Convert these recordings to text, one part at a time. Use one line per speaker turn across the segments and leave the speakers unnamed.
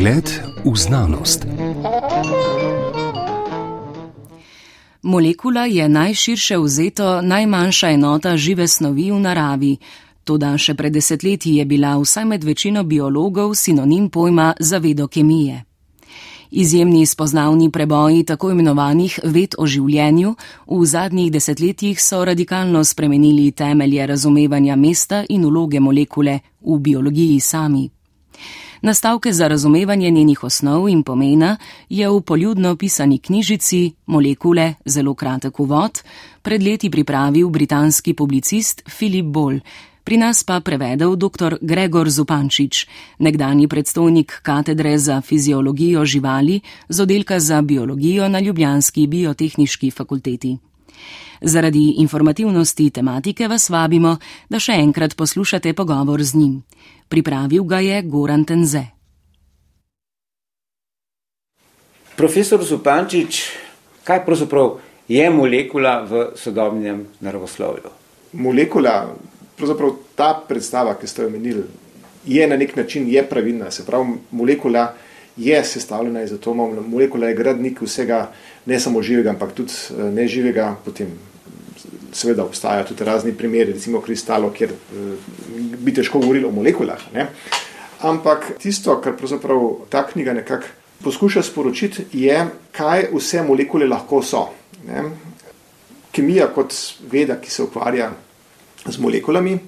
Pogled v znanost. Molekula je najširše vzeto najmanjša enota žive snovi v naravi. Toda še pred desetletji je bila vsaj med večino biologov sinonim pojma zavedo kemije. Izjemni spoznavni preboji tako imenovanih ved o življenju v zadnjih desetletjih so radikalno spremenili temelje razumevanja mesta in uloge molekule v biologiji sami. Nastavke za razumevanje njenih osnov in pomena je v poljudno pisani knjižici Molekule, zelo kratek uvod, pred leti pripravil britanski publicist Philip Ball, pri nas pa prevedel dr. Gregor Zupančič, nekdani predstojnik katedre za fiziologijo živali z oddelka za biologijo na Ljubljanski biotehniški fakulteti. Zaradi informativnosti tematike vas vabimo, da še enkrat poslušate pogovor z njim. Pripravil ga je Goran Tenze.
Profesor Zupančič, kaj pravzaprav je molekula v sodobnem naravoslovju?
Molekula, pravzaprav ta predstava, ki ste jo omenili, je na nek način je pravilna. Se pravi, molekula je sestavljena iz atomov, molekula je gradnik vsega, ne samo živega, ampak tudi eh, neživega, potem seveda obstajajo tudi razni primeri, recimo kristalo, kjer uh, bi težko govorili o molekulah. Ne? Ampak tisto, kar pravzaprav ta knjiga nekako poskuša sporočiti, je, kaj vse molekule lahko so. Ne? Kemija kot veda, ki se ukvarja z molekulami,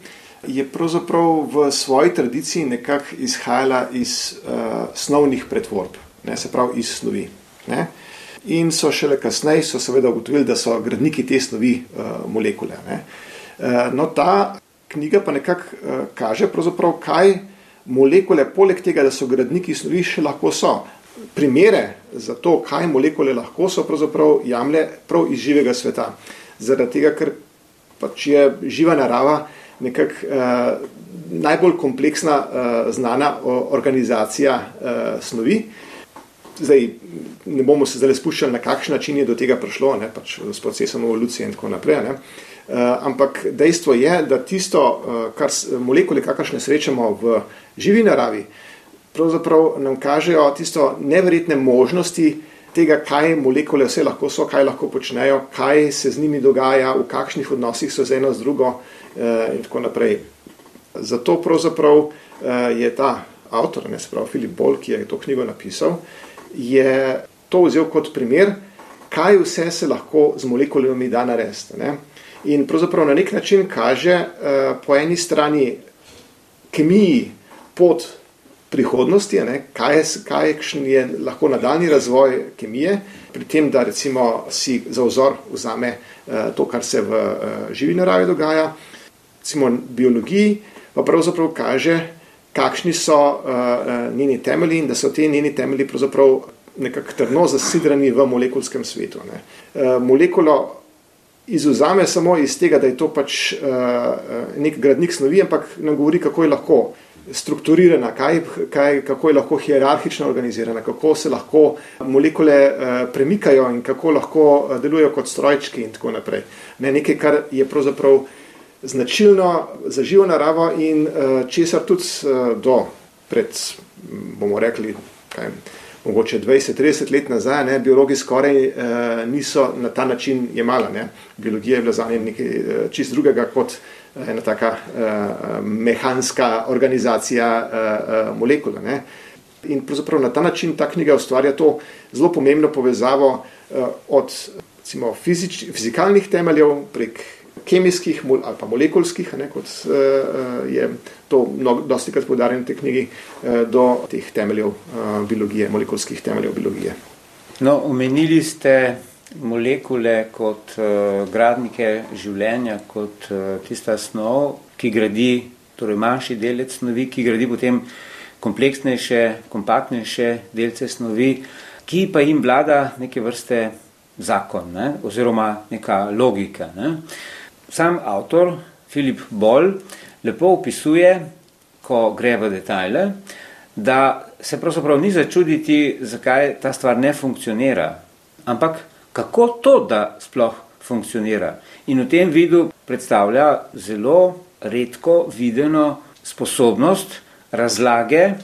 je pravzaprav v svoji tradiciji nekako izhajala iz uh, snovnih pretvorb, ne? se pravi iz snovi. Ne? In so šele kasneje so seveda ugotovili, da so gradniki te snovi uh, molekule. Uh, no, ta knjiga pa nekako uh, kaže, kaj molekule, poleg tega, da so gradniki snovi, še lahko so. Primere za to, kaj molekule lahko so, pravzaprav jemlje prav iz živega sveta. Zaradi tega, ker pač je živa narava nekako uh, najbolj kompleksna uh, znana organizacija uh, snovi. Zdaj, ne bomo se zdaj spuščali, na kakšen način je do tega prišlo, ne, pač s procesom evolucije in tako naprej. Ne. Uh, ampak dejstvo je, da tisto, uh, kar molekule, kakršne srečamo v živi naravi, pravzaprav nam kažejo tisto neverjetne možnosti tega, kaj molekule vse lahko so, kaj lahko počnejo, kaj se z njimi dogaja, v kakšnih odnosih so z eno z drugo uh, in tako naprej. Zato pravzaprav uh, je ta avtor, ne se pravi Filip Bol, ki je to knjigo napisal, je to vzel kot primer, kaj vse se lahko z molekulami da narediti. In pravzaprav na nek način kaže uh, po eni strani kemiji pot prihodnosti, ne? kaj, kaj je lahko nadaljni razvoj kemije, pri tem, da recimo si za vzor vzame uh, to, kar se v uh, živi naravi dogaja, recimo biologiji, pa pravzaprav kaže, kakšni so uh, njeni temelji in da so te njeni temelji pravzaprav nekako trdno zasidrani v molekulskem svetu. Uh, molekulo izuzame samo iz tega, da je to pač uh, nek gradnik snovi, ampak nam govori, kako je lahko strukturirana, kaj, kaj, kako je lahko hierarhično organizirana, kako se lahko molekule uh, premikajo in kako lahko delujejo kot strojčki in tako naprej. Ne, nekaj, kar je pravzaprav uh, značilno za živo naravo in uh, česar tudi uh, do pred, bomo rekli, kaj, mogoče 20-30 let nazaj, ne, biologi skoraj uh, niso na ta način jemala. Ne. Biologija je bila za njim nekaj uh, čist drugega kot ena taka uh, mehanska organizacija uh, molekula. Ne. In pravzaprav na ta način ta knjiga ustvarja to zelo pomembno povezavo uh, od recimo, fizič, fizikalnih temeljev prek kemijskih ali pa molekulskih, ne, kot uh, je to dosti krat podarjeno v tej knjigi, uh, do teh temeljev biologije, molekulskih temeljev biologije.
No, omenili ste molekule kot gradnike življenja, kot tista snov, ki gradi, torej manjši delec snovi, ki gradi potem kompleksnejše, kompaktnejše delce snovi, ki pa jim vlada neke vrste zakon ne, oziroma neka logika. Ne. Uh, sam avtor, Filip Boll, lepo opisuje, ko gre v detajle, da se pravzaprav ni začuditi, zakaj ta stvar ne funkcionira, ampak kako to, da sploh funkcionira. In v tem vidu predstavlja zelo redko videno sposobnost razlage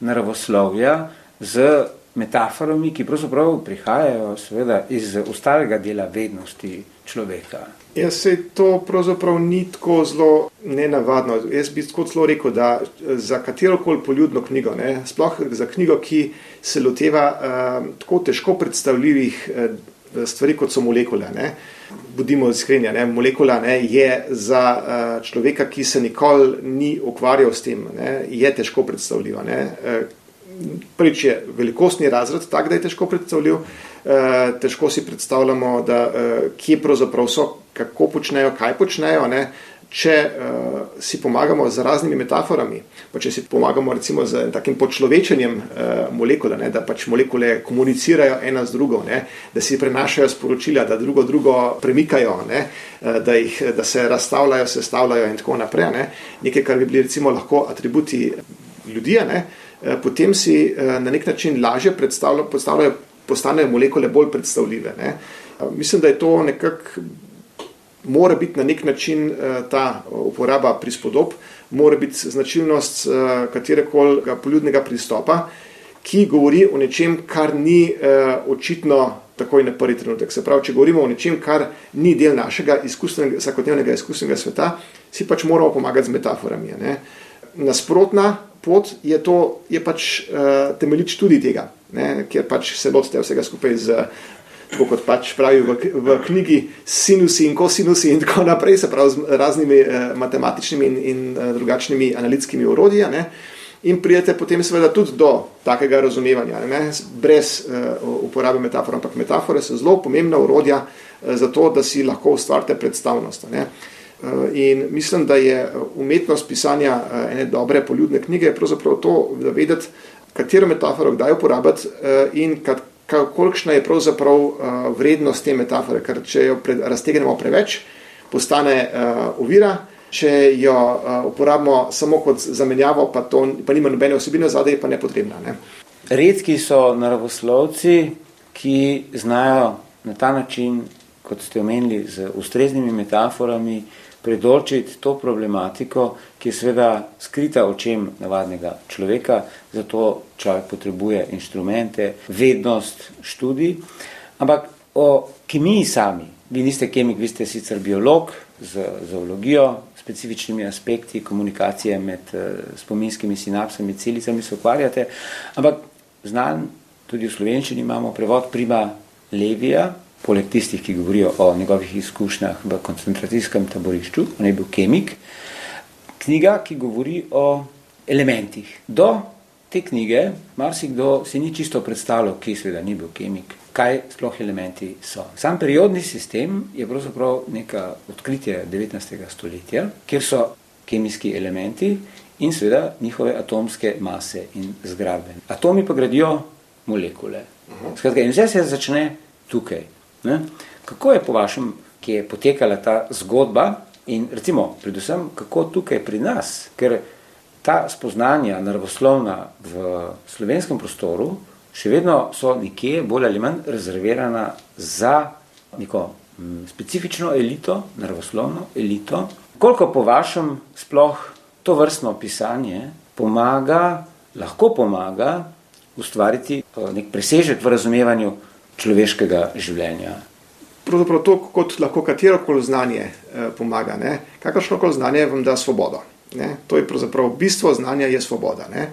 naravoslovja z metaforami, ki pravzaprav prihajajo seveda iz ostalega dela vednosti človeka.
Jaz se to pravzaprav ni tako zelo nenavadno. Jaz bi tako zelo rekel, da za katero koli poljudno knjigo, ne, sploh za knjigo, ki se loteva uh, tako težko predstavljivih uh, stvari, kot so molekule. Ne, Budimo iskreni, ne, molekula ne, je za uh, človeka, ki se nikoli ni ukvarjal s tem, ne, je težko predstavljiva. Ne. Uh, prvič je velikostni razred tak, da je težko predstavljiv, eh, težko si predstavljamo, da, eh, kje pravzaprav so, kako počnejo, kaj počnejo. Ne? Če uh, si pomagamo z raznimi metaforami, pa če si pomagamo recimo z takim počlovečenjem uh, molekule, ne, da pač molekule komunicirajo ena z drugo, ne, da si prenašajo sporočila, da drugo drugo premikajo, ne, uh, da, jih, da se razstavljajo, sestavljajo in tako naprej. Ne, nekaj, kar bi bili recimo lahko atributi ljudi, ne, uh, Eh, potem si eh, na nek način lažje predstavljajo, postanejo molekule bolj predstavljive. Ne. Eh, mislim, da je to nekako, mora biti na nek način ta uporaba prispodob, mora biti značilnost katerekoli poljudnega pristopa, ki govori o nečem, kar ni očitno takoj na prvi trenutek. Se pravi, če govorimo o nečem, kar ni del našega izkustvenega, vsakodnevnega izkustvenega sveta, si pač moramo pomagati z metaforami. Ne. Nasprotna pot je, to, je pač uh, temeljič tudi tega, ne, ker pač se lotite vsega skupaj z, tako kot pač pravijo v, v knjigi, sinusi in kosinusi in tako naprej, se pravi z raznimi uh, matematičnimi in, in uh, drugačnimi analitskimi urodji. In prijete potem seveda tudi do takega razumevanja, ne, brez uh, uporabe metafor, ampak metafore so zelo pomembna urodja uh, za to, da si lahko ustvarite predstavnost. Ne. Eh, in mislim, da je umetnost pisanja eh, ene dobre poljudne knjige pravzaprav to, da vedeti, katero metaforo kdaj uporabiti eh, in kolikšna je pravzaprav vrednost te metafore, ker če jo raztegnemo preveč, postane uvira, če jo uporabimo samo kot zamenjavo, pa, to, pa nima nobene osebine zadaj, pa nepotrebna. Ne?
Redki so naravoslovci, ki znajo na ta način, kot ste omenili, z ustreznimi metaforami, predočiti to problematiko, ki je seveda skrita očem navadnega človeka, zato človek potrebuje inštrumente, vednost, študij. Ampak o kemiji sami, vi niste kemik, vi ste sicer biolog z zoologijo, specifičnimi aspekti komunikacije med uh, spominskimi sinapsami, celicami se ukvarjate, ampak znan, tudi v slovenščini imamo prevod prima levija, poleg tistih, ki govorijo o njegovih izkušnjah v koncentracijskem taborišču, on je bil kemik, knjiga, ki govori o elementih. Do te knjige marsikdo si ni čisto predstavljal, ki seveda ni bil kemik, kaj sploh elementi so. Sam periodni sistem je pravzaprav neka odkritje 19. stoletja, kjer so kemijski elementi in seveda njihove atomske mase in zgradbe. Atomi pa gradijo molekule. Skratka, in vse se začne tukaj. Ne? Kako je po vašem, ki je potekala ta zgodba in recimo predvsem kako tukaj pri nas, ker ta spoznanja naravoslovna v slovenskem prostoru še vedno so nekje bolj ali manj rezervirana za neko specifično elito, naravoslovno elito. Koliko po vašem sploh to vrstno pisanje pomaga, lahko pomaga ustvariti eh, nek presežek v razumevanju človeškega življenja.
Pravzaprav to, kot lahko katero koli znanje eh, pomaga. Kakršno koli znanje vam da svobodo. Ne? To je pravzaprav bistvo znanja, je svoboda. Ne?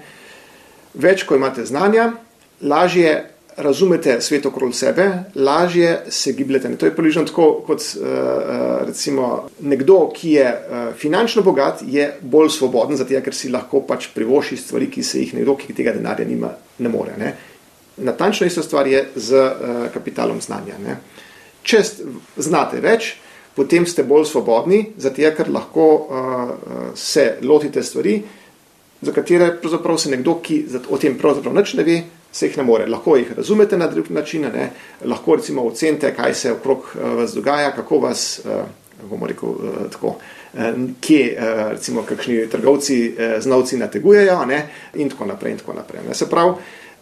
Več, ko imate znanja, lažje razumete svet okrog sebe, lažje se gibljete. To je približno tako, kot uh, recimo nekdo, ki je uh, finančno bogat, je bolj svoboden, zato ker si lahko pač privoši stvari, ki se jih nekdo, ki tega denarja nima, ne more. Ne? Natančno isto stvar je z uh, kapitalom znanja. Ne? Če znate več, potem ste bolj svobodni, zato ker lahko uh, se lotite stvari, za katere se nekdo, ki o tem pravzaprav nič ne ve, se jih ne more. Lahko jih razumete na drug način, ne? lahko recimo ocenite, kaj se okrog uh, vas dogaja, kako vas, uh, bomo rekel, uh, tako. Kje, recimo, kakšni trgovci, znovci nategujejo, ne? in tako naprej. In tako naprej Se pravi,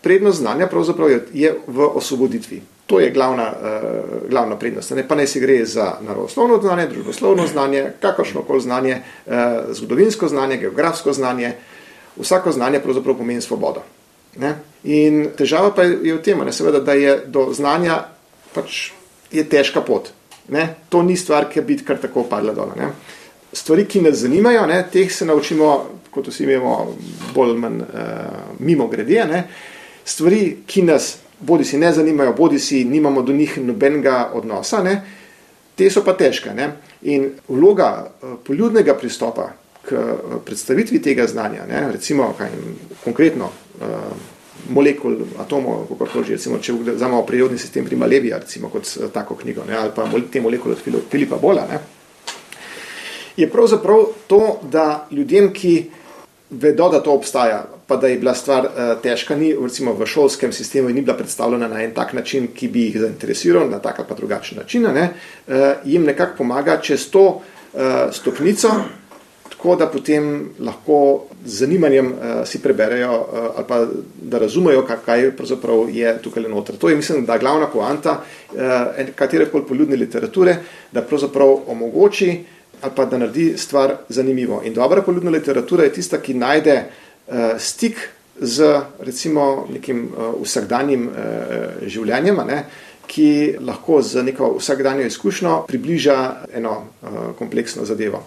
prednost znanja je, je v osvoboditvi. To je glavna, uh, glavna prednost. Ne pa naj se gre za naravoslovno znanje, družboslovno znanje, kakršno koli znanje, uh, zgodovinsko znanje, geografsko znanje. Vsako znanje pravzaprav pomeni svobodo. Ne? In težava pa je v tem, ne, seveda, da je do znanja pač je težka pot. Ne? To ni stvar, ki bi kar tako padla dol. Stvari, ki nas zanimajo, ne, teh se naučimo, kot vsi vemo, bolj ali manj uh, mimo grede. Ne? Stvari, ki nas bodi si ne zanimajo, bodi si nimamo do njih nobenega odnosa, ne? te so pa težke. Ne? In vloga uh, poljudnega pristopa k uh, predstavitvi tega znanja, ne? recimo kaj, konkretno. Uh, molekul, atomov, kako koli že, recimo, če vzamemo periodni sistem pri Malevija, recimo kot eh, tako knjigo, ne, ali pa te molekule od Filipa Bola, ne, je pravzaprav to, da ljudem, ki vedo, da to obstaja, pa da je bila stvar uh, težka, ni recimo v šolskem sistemu in ni bila predstavljena na en tak način, ki bi jih zainteresiral, na tak ali pa drugačen način, ne, uh, jim nekako pomaga čez to uh, stopnico, tako da potem lahko z zanimanjem uh, si preberejo uh, ali pa da razumejo, kaj pravzaprav je tukaj noter. To je, mislim, da glavna poanta uh, katerekoli poljudne literature, da pravzaprav omogoči ali pa da naredi stvar zanimivo. In dobra poljudna literatura je tista, ki najde uh, stik z recimo nekim uh, vsakdanjim uh, življenjem, ne, ki lahko z neko vsakdanjo izkušnjo približa eno uh, kompleksno zadevo.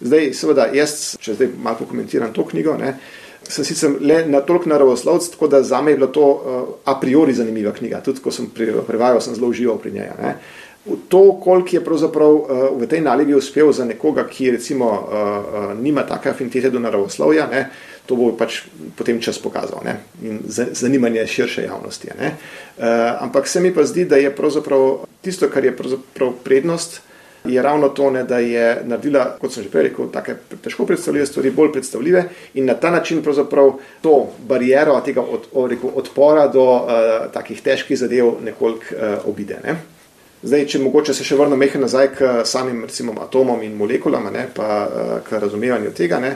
Zdaj, seveda, jaz, če zdaj malo pokomentiram to knjigo, ne, sem sicer le na toliko naravoslovc, tako da za me je bila to uh, a priori zanimiva knjiga. Tudi ko sem prevajal, sem zelo užival pri njej. Ne. To, koliko je pravzaprav uh, v tej nalogi uspel za nekoga, ki recimo uh, uh, nima take afinitete do naravoslovja, ne, to bo pač potem čas pokazal ne, in zanimanje širše javnosti. Uh, ampak se mi pa zdi, da je pravzaprav tisto, kar je pravzaprav prednost, je ravno to, ne, da je naredila, kot sem že prej rekel, tako težko predstavljive stvari, bolj predstavljive in na ta način pravzaprav to barijero tega od, rekel, odpora do uh, takih težkih zadev nekoliko uh, obide. Ne. Zdaj, če mogoče se še vrnem mehko nazaj k samim recimo, atomom in molekulam, ne, pa uh, k razumevanju tega. Ne.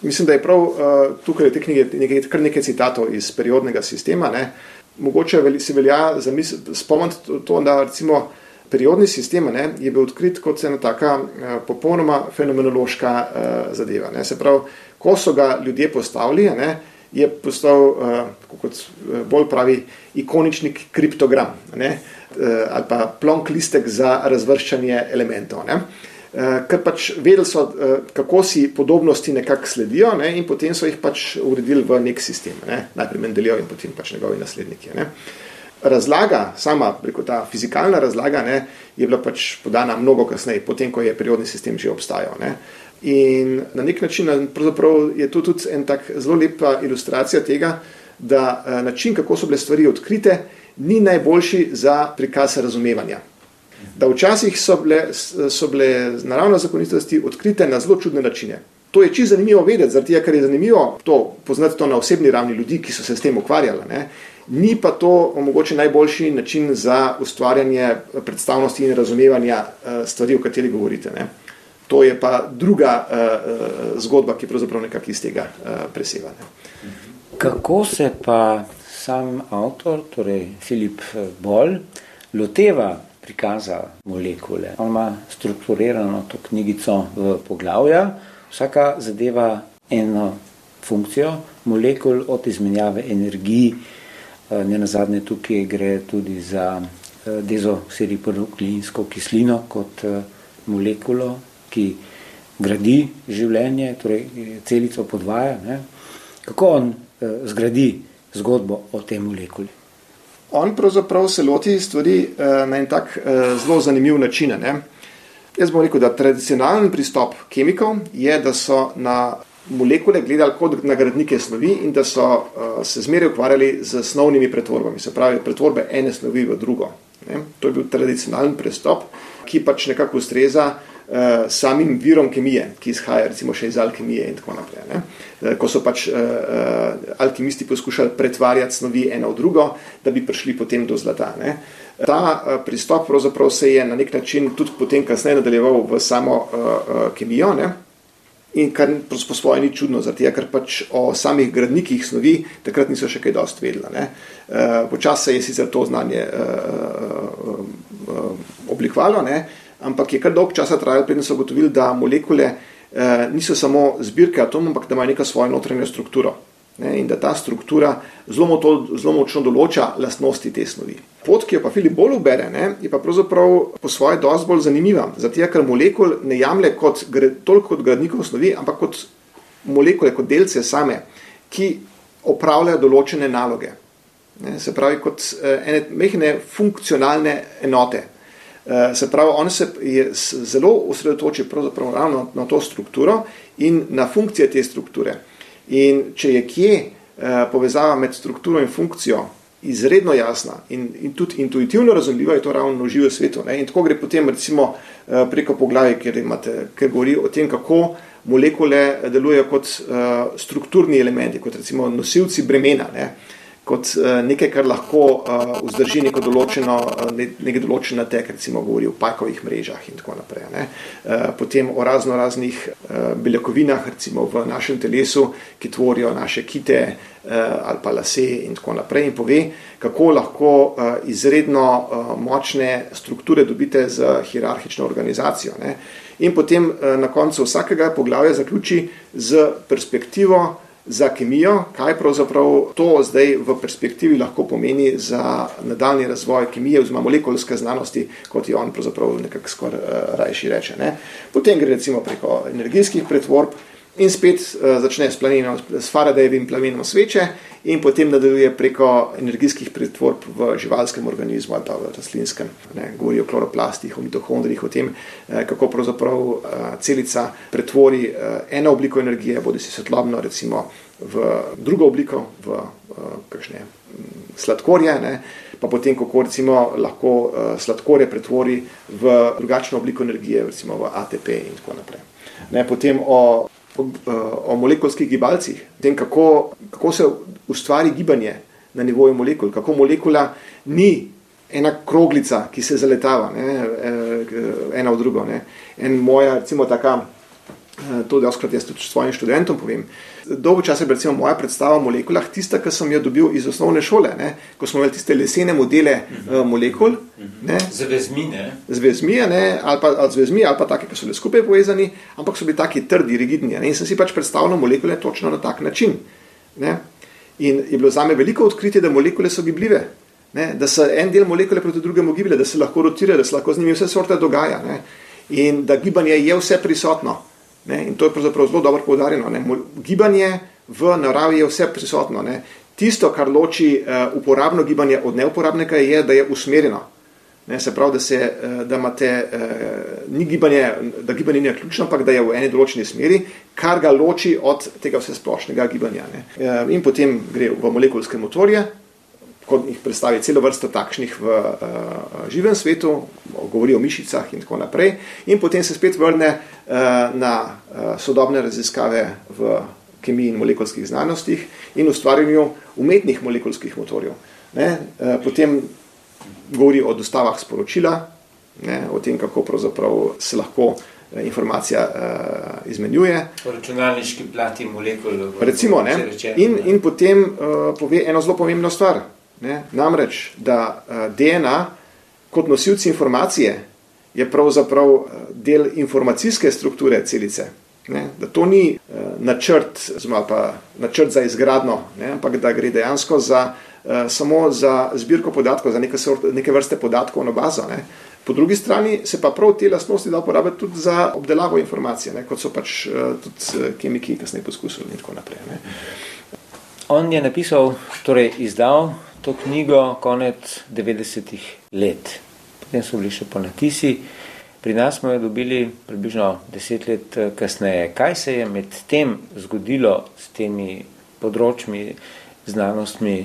Mislim, da je prav uh, tukaj v tej knjigi nekaj, kar nekaj citatov iz periodnega sistema. Ne. Mogoče se velja spomniti to, da recimo periodni sistem ne, je bil odkrit kot ena taka uh, popolnoma fenomenološka zadeva. Ne. Se pravi, ko so ga ljudje postavili, ne, je postal, uh, kot uh, bolj pravi, ikonični kriptogram ne, uh, ali pa plonk listek za razvrščanje elementov. Ne. Uh, ker pač vedeli so, uh, kako si podobnosti nekako sledijo, ne, in potem so jih pač uredili v nek sistem. Ne. Najprej Mendelijo in potem pač njegovi nasledniki. Ne. Uh, razlaga, sama preko ta fizikalna razlaga, ne, je bila pač podana mnogo kasneje, potem, ko je periodni sistem že obstajal. Ne. In na nek način je to tudi en tak zelo lepa ilustracija tega, da eh, način, kako so bile stvari odkrite, ni najboljši za prikaz razumevanja. Da včasih so bile, so bile naravne zakonitosti odkrite na zelo čudne načine. To je čisto zanimivo vedeti, zaradi tega, ker je zanimivo to poznati to na osebni ravni ljudi, ki so se s tem ukvarjali. Ne ni pa to omogoče najboljši način za ustvarjanje predstavnosti in razumevanja eh, stvari, o kateri govorite. Ne. To je pa druga uh, zgodba, ki pravzaprav nekako iz tega uh, preseva. Ne.
Kako se pa sam avtor, torej Filip Bol, loteva prikaza molekule? On ima strukturirano to knjigico v poglavja, vsaka zadeva eno funkcijo molekul od izmenjave energiji, ne na zadnje tukaj gre tudi za eh, dezosiriponukleinsko kislino kot molekulo, ki gradi življenje, torej celico podvaja. Ne? Kako on zgradi zgodbo o tem molekuli?
On pravzaprav se loti stvari na en tak zelo zanimiv način. Ne? Jaz bom rekel, da tradicionalen pristop kemikov je, da so na molekule gledali kot nagradnike snovi in da so uh, se zmeraj ukvarjali z snovnimi pretvorbami, se pravi pretvorbe ene snovi v drugo. Ne? To je bil tradicionalen pristop, ki pač nekako ustreza samim virom kemije, ki izhaja recimo še iz alkemije in tako naprej. Ne? Uh, ko so pač uh, alkimisti poskušali pretvarjati snovi eno v drugo, da bi prišli potem do zlata. Ne? Ta pristop pravzaprav se je na nek način tudi potem kasneje nadaljeval v samo uh, kemijo. Ne? In kar po svoje ni čudno, zato ker pač o samih gradnikih snovi takrat niso še kaj dosti vedeli. Uh, Počasi se je sicer to znanje uh, uh, oblikovalo, ne? Ampak je kar dolg časa trajalo, preden so ugotovili, da molekule uh, niso samo zbirke atomov, ampak da imajo neko svojo notranjo strukturo. ne, in da ta struktura zelo, to, zelo močno določa lastnosti te snovi. Pot, ki jo pa Filip bolj ubere, ne, je pa pravzaprav po svoje dosti bolj zanimiva, zato ker molekul ne jemlje kot, toliko kot gradnikov snovi, ampak kot molekule, kot delce same, ki opravljajo določene naloge. Ne, se pravi, kot eh, ene mehne funkcionalne enote. Eh, se pravi, on se je zelo osredotočil ravno na to strukturo in na funkcije te strukture. In če je kje eh, povezava med strukturo in funkcijo izredno jasna in, in tudi intuitivno razumljiva, je to ravno v živem svetu. Ne? In tako gre potem recimo preko poglavja, ker, ker govori o tem, kako molekule delujejo kot strukturni elementi, kot recimo nosilci bremena. Ne? Kot uh, nekaj, kar lahko uh, vzdrži neko določeno, uh, nek določen natek, recimo govori o pajkovih mrežah in tako naprej. Uh, potem o razno raznih beljakovinah, recimo v našem telesu, ki tvorijo naše kite ali pa lase in tako naprej in pove, kako lahko izredno močne strukture dobite z hierarhično organizacijo. Ne? In potem na koncu vsakega poglavja zaključi z perspektivo, za kemijo, kaj pravzaprav to zdaj v perspektivi lahko pomeni za nadaljni razvoj kemije oziroma molekulske znanosti, kot je on pravzaprav nekako skoraj uh, rajši reče. Ne. Potem gre recimo preko energijskih pretvorb, in spet uh, začne s, planinom, s Faradayevim plamenom sveče in potem nadaljuje preko energijskih pretvorb v živalskem organizmu ali pa v rastlinskem. Ne, govori o kloroplastih, o mitohondrijih, o tem, uh, kako pravzaprav uh, celica pretvori uh, eno obliko energije, bodi si svetlobno, recimo v drugo obliko, v uh, kakšne sladkorje, ne, pa potem, kako recimo lahko uh, sladkorje pretvori v drugačno obliko energije, recimo v ATP in tako naprej. Ne, potem o o molekulskih gibalcih, tem, kako, kako se ustvari gibanje na nivoju molekul, kako molekula ni ena kroglica, ki se zaletava ne, eh, ena v drugo. Ne. En moja, recimo, taka Eh, to doskrat jaz tudi svojim študentom povem. Dolgo časa je recimo moja predstava o molekulah tista, ki sem jo dobil iz osnovne šole, ne? ko smo imeli tiste lesene modele uh -huh. uh, molekul.
Z vezmi, ne?
Z vezmi, ne? Ali, pa, ali z vezmi, ali pa take, ki so bili skupaj povezani, ampak so bili taki trdi, rigidni. Ne? In sem si pač predstavljal molekule točno na tak način. Ne? In je bilo za me veliko odkritje, da molekule so gibljive. Ne? Da se en del molekule proti drugemu giblje, da se lahko rotira, da se lahko z njimi vse sorte dogaja. Ne? In da gibanje je vse prisotno. Ne? In to je pravzaprav zelo dobro poudarjeno. Ne? Gibanje v naravi je vse prisotno. Ne? Tisto, kar loči uh, uporabno gibanje od neuporabnega, je, da je usmerjeno. Ne? Se pravi, da, se, uh, da, imate, uh, ni gibanje, da gibanje ni ključno, ampak da je v eni določeni smeri, kar ga loči od tega vse splošnega gibanja. Uh, in potem gre v molekulske motorje, kot jih predstavi celo vrsto takšnih v živem svetu, govori o mišicah in tako naprej, in potem se spet vrne uh, na uh, sodobne raziskave v kemiji in molekulskih znanostih in ustvarjanju umetnih molekulskih motorjev. Ne? Uh, potem govori o dostavah sporočila, ne? o tem, kako se lahko informacija uh, izmenjuje.
Računalniški plati molekul.
Recimo, ne? In, in potem uh, pove eno zelo pomembno stvar. Ne? Namreč, da uh, eh, DNA kot nosilci informacije je pravzaprav uh, del informacijske strukture celice. Ne? Da to ni uh, načrt, načrt za izgradno, ne? ampak da gre dejansko za, uh, samo za zbirko podatkov, za neke, sort, neke vrste podatkov na bazo. Ne? Po drugi strani se pa prav te lastnosti da uporabiti tudi za obdelavo informacije, ne? kot so pač tudi kemiki kasneje poskusili in tako naprej. Ne?
On je napisal, torej izdal to knjigo konec 90-ih let. Potem so bili še ponatisi. Pri nas smo jo dobili približno deset let eh, kasneje. Kaj se je med tem zgodilo s temi področji, znanostmi,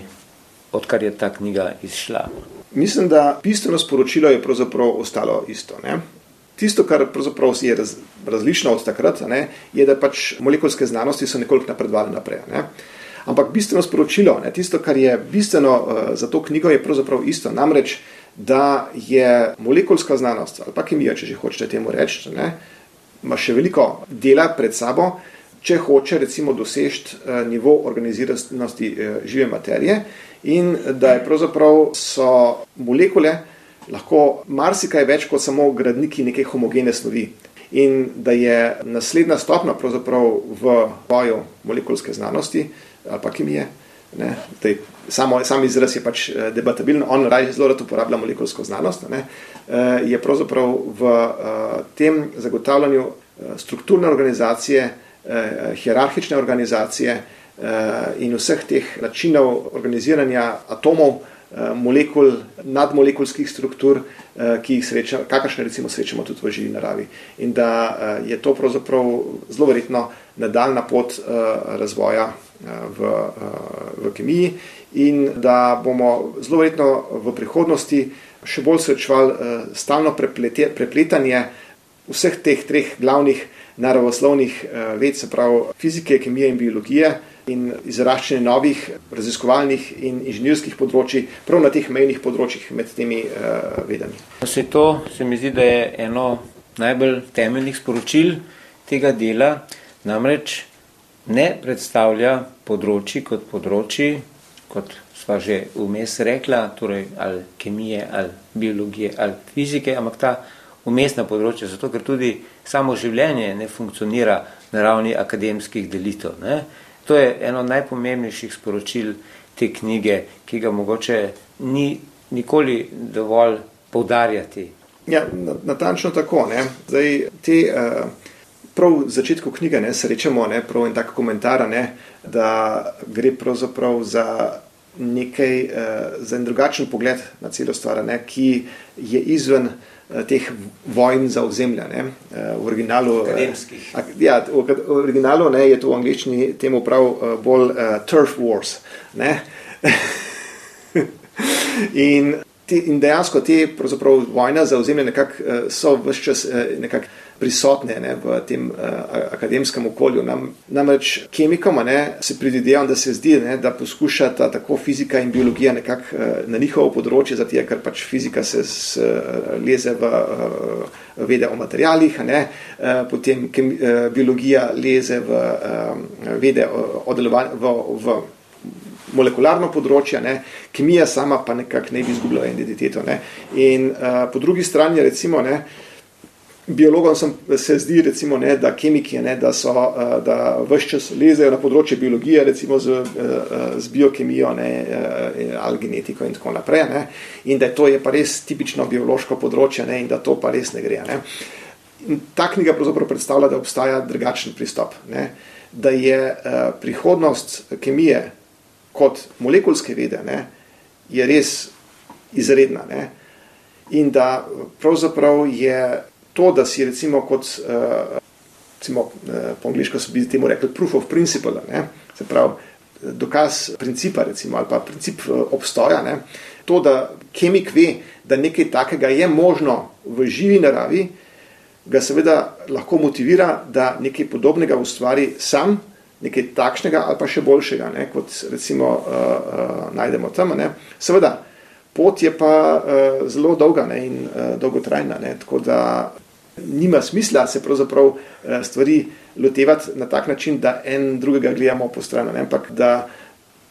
odkar je ta knjiga izšla?
Mislim, da bistveno sporočilo je pravzaprav ostalo isto. Ne? Tisto, kar je raz, različno od takrat, ne, je, da pač molekulske znanosti so nekoliko napredovali naprej. Ne. Ampak bistveno sporočilo, ne, tisto, kar je bistveno uh, za to knjigo, je pravzaprav isto. Namreč, da je molekulska znanost ali pa kemija, če že hočete temu reči, ne, ima še veliko dela pred sabo, če hoče recimo doseči uh, nivo organiziranosti uh, žive materije in da je pravzaprav so molekule lahko marsikaj več kot samo gradniki neke homogene snovi. in da je naslednja stopna v boju molekulske znanosti ali pa kemije. Ne, tej, samo, sam izraz je pač eh, debatabilen, on raje zelo rad uporablja molekulsko znanost. Ne, eh, je pravzaprav v uh, tem zagotavljanju strukturne organizacije, hierarhične organizacije in vseh teh načinov organiziranja atomov, Eh, molekul, nadmolekulskih struktur, eh, ki jih srečamo, kakršne recimo srečamo tudi v živi naravi. In da eh, je to pravzaprav zelo verjetno nadaljna pot razvoja v, v kemiji in da bomo zelo verjetno v prihodnosti še bolj srečevali stalno prepletanje vseh teh treh glavnih naravoslovnih ved, se pravi fizike, kemije in biologije, in izraščanje novih raziskovalnih in inženirskih področji, prav na teh mejnih področjih med temi uh, vedami.
Se to se mi zdi, da je eno najbolj temeljnih sporočil tega dela, namreč ne predstavlja področji kot področji, kot sva že vmes rekla, torej ali kemije, ali biologije, ali fizike, ampak ta umestna področja, zato ker tudi samo življenje ne funkcionira na ravni akademskih delitev. Ne? To je eno najpomembnejših sporočil te knjige, ki ga mogoče ni nikoli dovolj poudarjati.
Ja, natančno tako. Ne. Zdaj, te, uh, prav v začetku knjige ne, srečamo ne, prav en tak komentar, ne, da gre pravzaprav za nekaj, uh, za en drugačen pogled na celo stvar, ne, ki je izven Eh, teh vojn za ozemlja. Ne.
Eh, v originalu,
eh, ja, v originalu ne, je to v angliščini temu prav bolj uh, turf wars. in, te, in dejansko te vojne za ozemlje nekak, so vse čas nekako prisotne ne, v tem uh, akademskem okolju. Nam, namreč kemikom ne, se prididevam, da se zdi, ne, da poskušata tako fizika in biologija nekako uh, na njihovo področje, zato ker pač fizika se s, uh, leze v uh, vede o materialih, ne, uh, potem kem, uh, biologija leze v uh, vede o, o delovanju. V, v, molekularno področje, ne, kemija sama pa nekako ne bi izgubila identiteto. Ne. In uh, po drugi strani, recimo, ne, uh, Biologom sem, se zdi, recimo, ne, da kemiki, ne, da so uh, da vse čas lezejo na področje biologije, recimo z, uh, z biokemijo ne, ali genetiko in tako naprej. Ne, in da to je pa res tipično biološko področje ne, in da to pa res ne gre. Ne. Ta knjiga pravzaprav predstavlja, da obstaja drugačen pristop. Ne, da je prihodnost kemije kot molekulske vede ne, je res izredna. Ne, in da pravzaprav je to, da si recimo kot, uh, recimo, uh, po angliško so bi temu rekli proof of principle, ne? se pravi dokaz principa recimo, ali pa princip obstoja, ne? to, da kemik ve, da nekaj takega je možno v živi naravi, ga seveda lahko motivira, da nekaj podobnega ustvari sam, nekaj takšnega ali pa še boljšega, ne? kot recimo uh, uh, najdemo tam. Ne? Seveda, pot je pa uh, zelo dolga ne? in uh, dolgotrajna, ne? tako da nima smisla se pravzaprav eh, stvari lotevati na tak način, da en drugega gledamo po strani, ampak da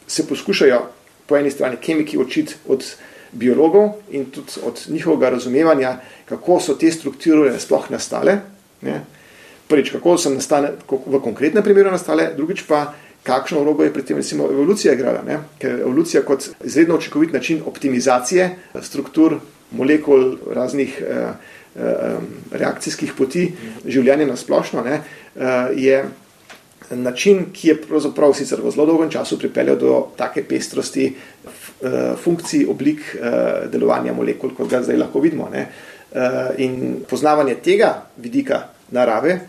se poskušajo po eni strani kemiki učiti od biologov in tudi od njihovega razumevanja, kako so te strukture sploh nastale. Ne? Prvič, kako so nastale v konkretnem primeru nastale, drugič pa, kakšno vlogo je pri tem recimo evolucija igrala. Ne? Ker evolucija kot izredno učinkovit način optimizacije struktur, molekul, raznih eh, Eh, reakcijskih poti življenja na splošno, ne, eh, je način, ki je pravzaprav sicer v zelo dolgem času pripeljal do take pestrosti eh, funkcij, oblik delovanja molekul, kot ga zdaj lahko vidimo. Ne. In poznavanje tega vidika narave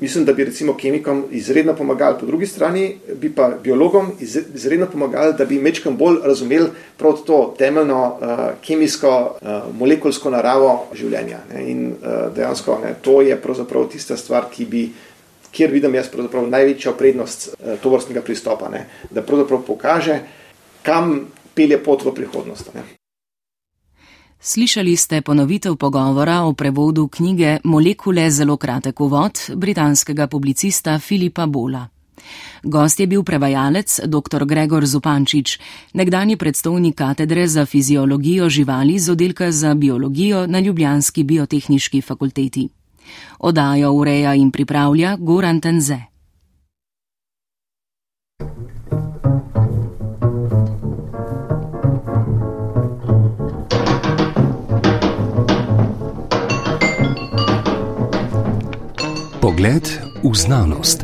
mislim, da bi recimo kemikom izredno pomagali, po drugi strani bi pa biologom izredno pomagali, da bi mečkam bolj razumeli prav to temeljno uh, kemijsko, uh, molekulsko naravo življenja. Ne? In uh, dejansko ne, to je pravzaprav tista stvar, ki bi, kjer vidim jaz največjo prednost uh, tovrstnega pristopa, ne? da pravzaprav pokaže, kam pelje pot v prihodnost. Ne?
Slišali ste ponovitev pogovora o prevodu knjige Molekule zelo kratek uvod britanskega publicista Filipa Bola. Gost je bil prevajalec dr. Gregor Zupančič, nekdani predstovnik katedre za fiziologijo živali z oddelka za biologijo na Ljubljanski biotehniški fakulteti. Odajo ureja in pripravlja Goran Tenze.
Pogled v znanost.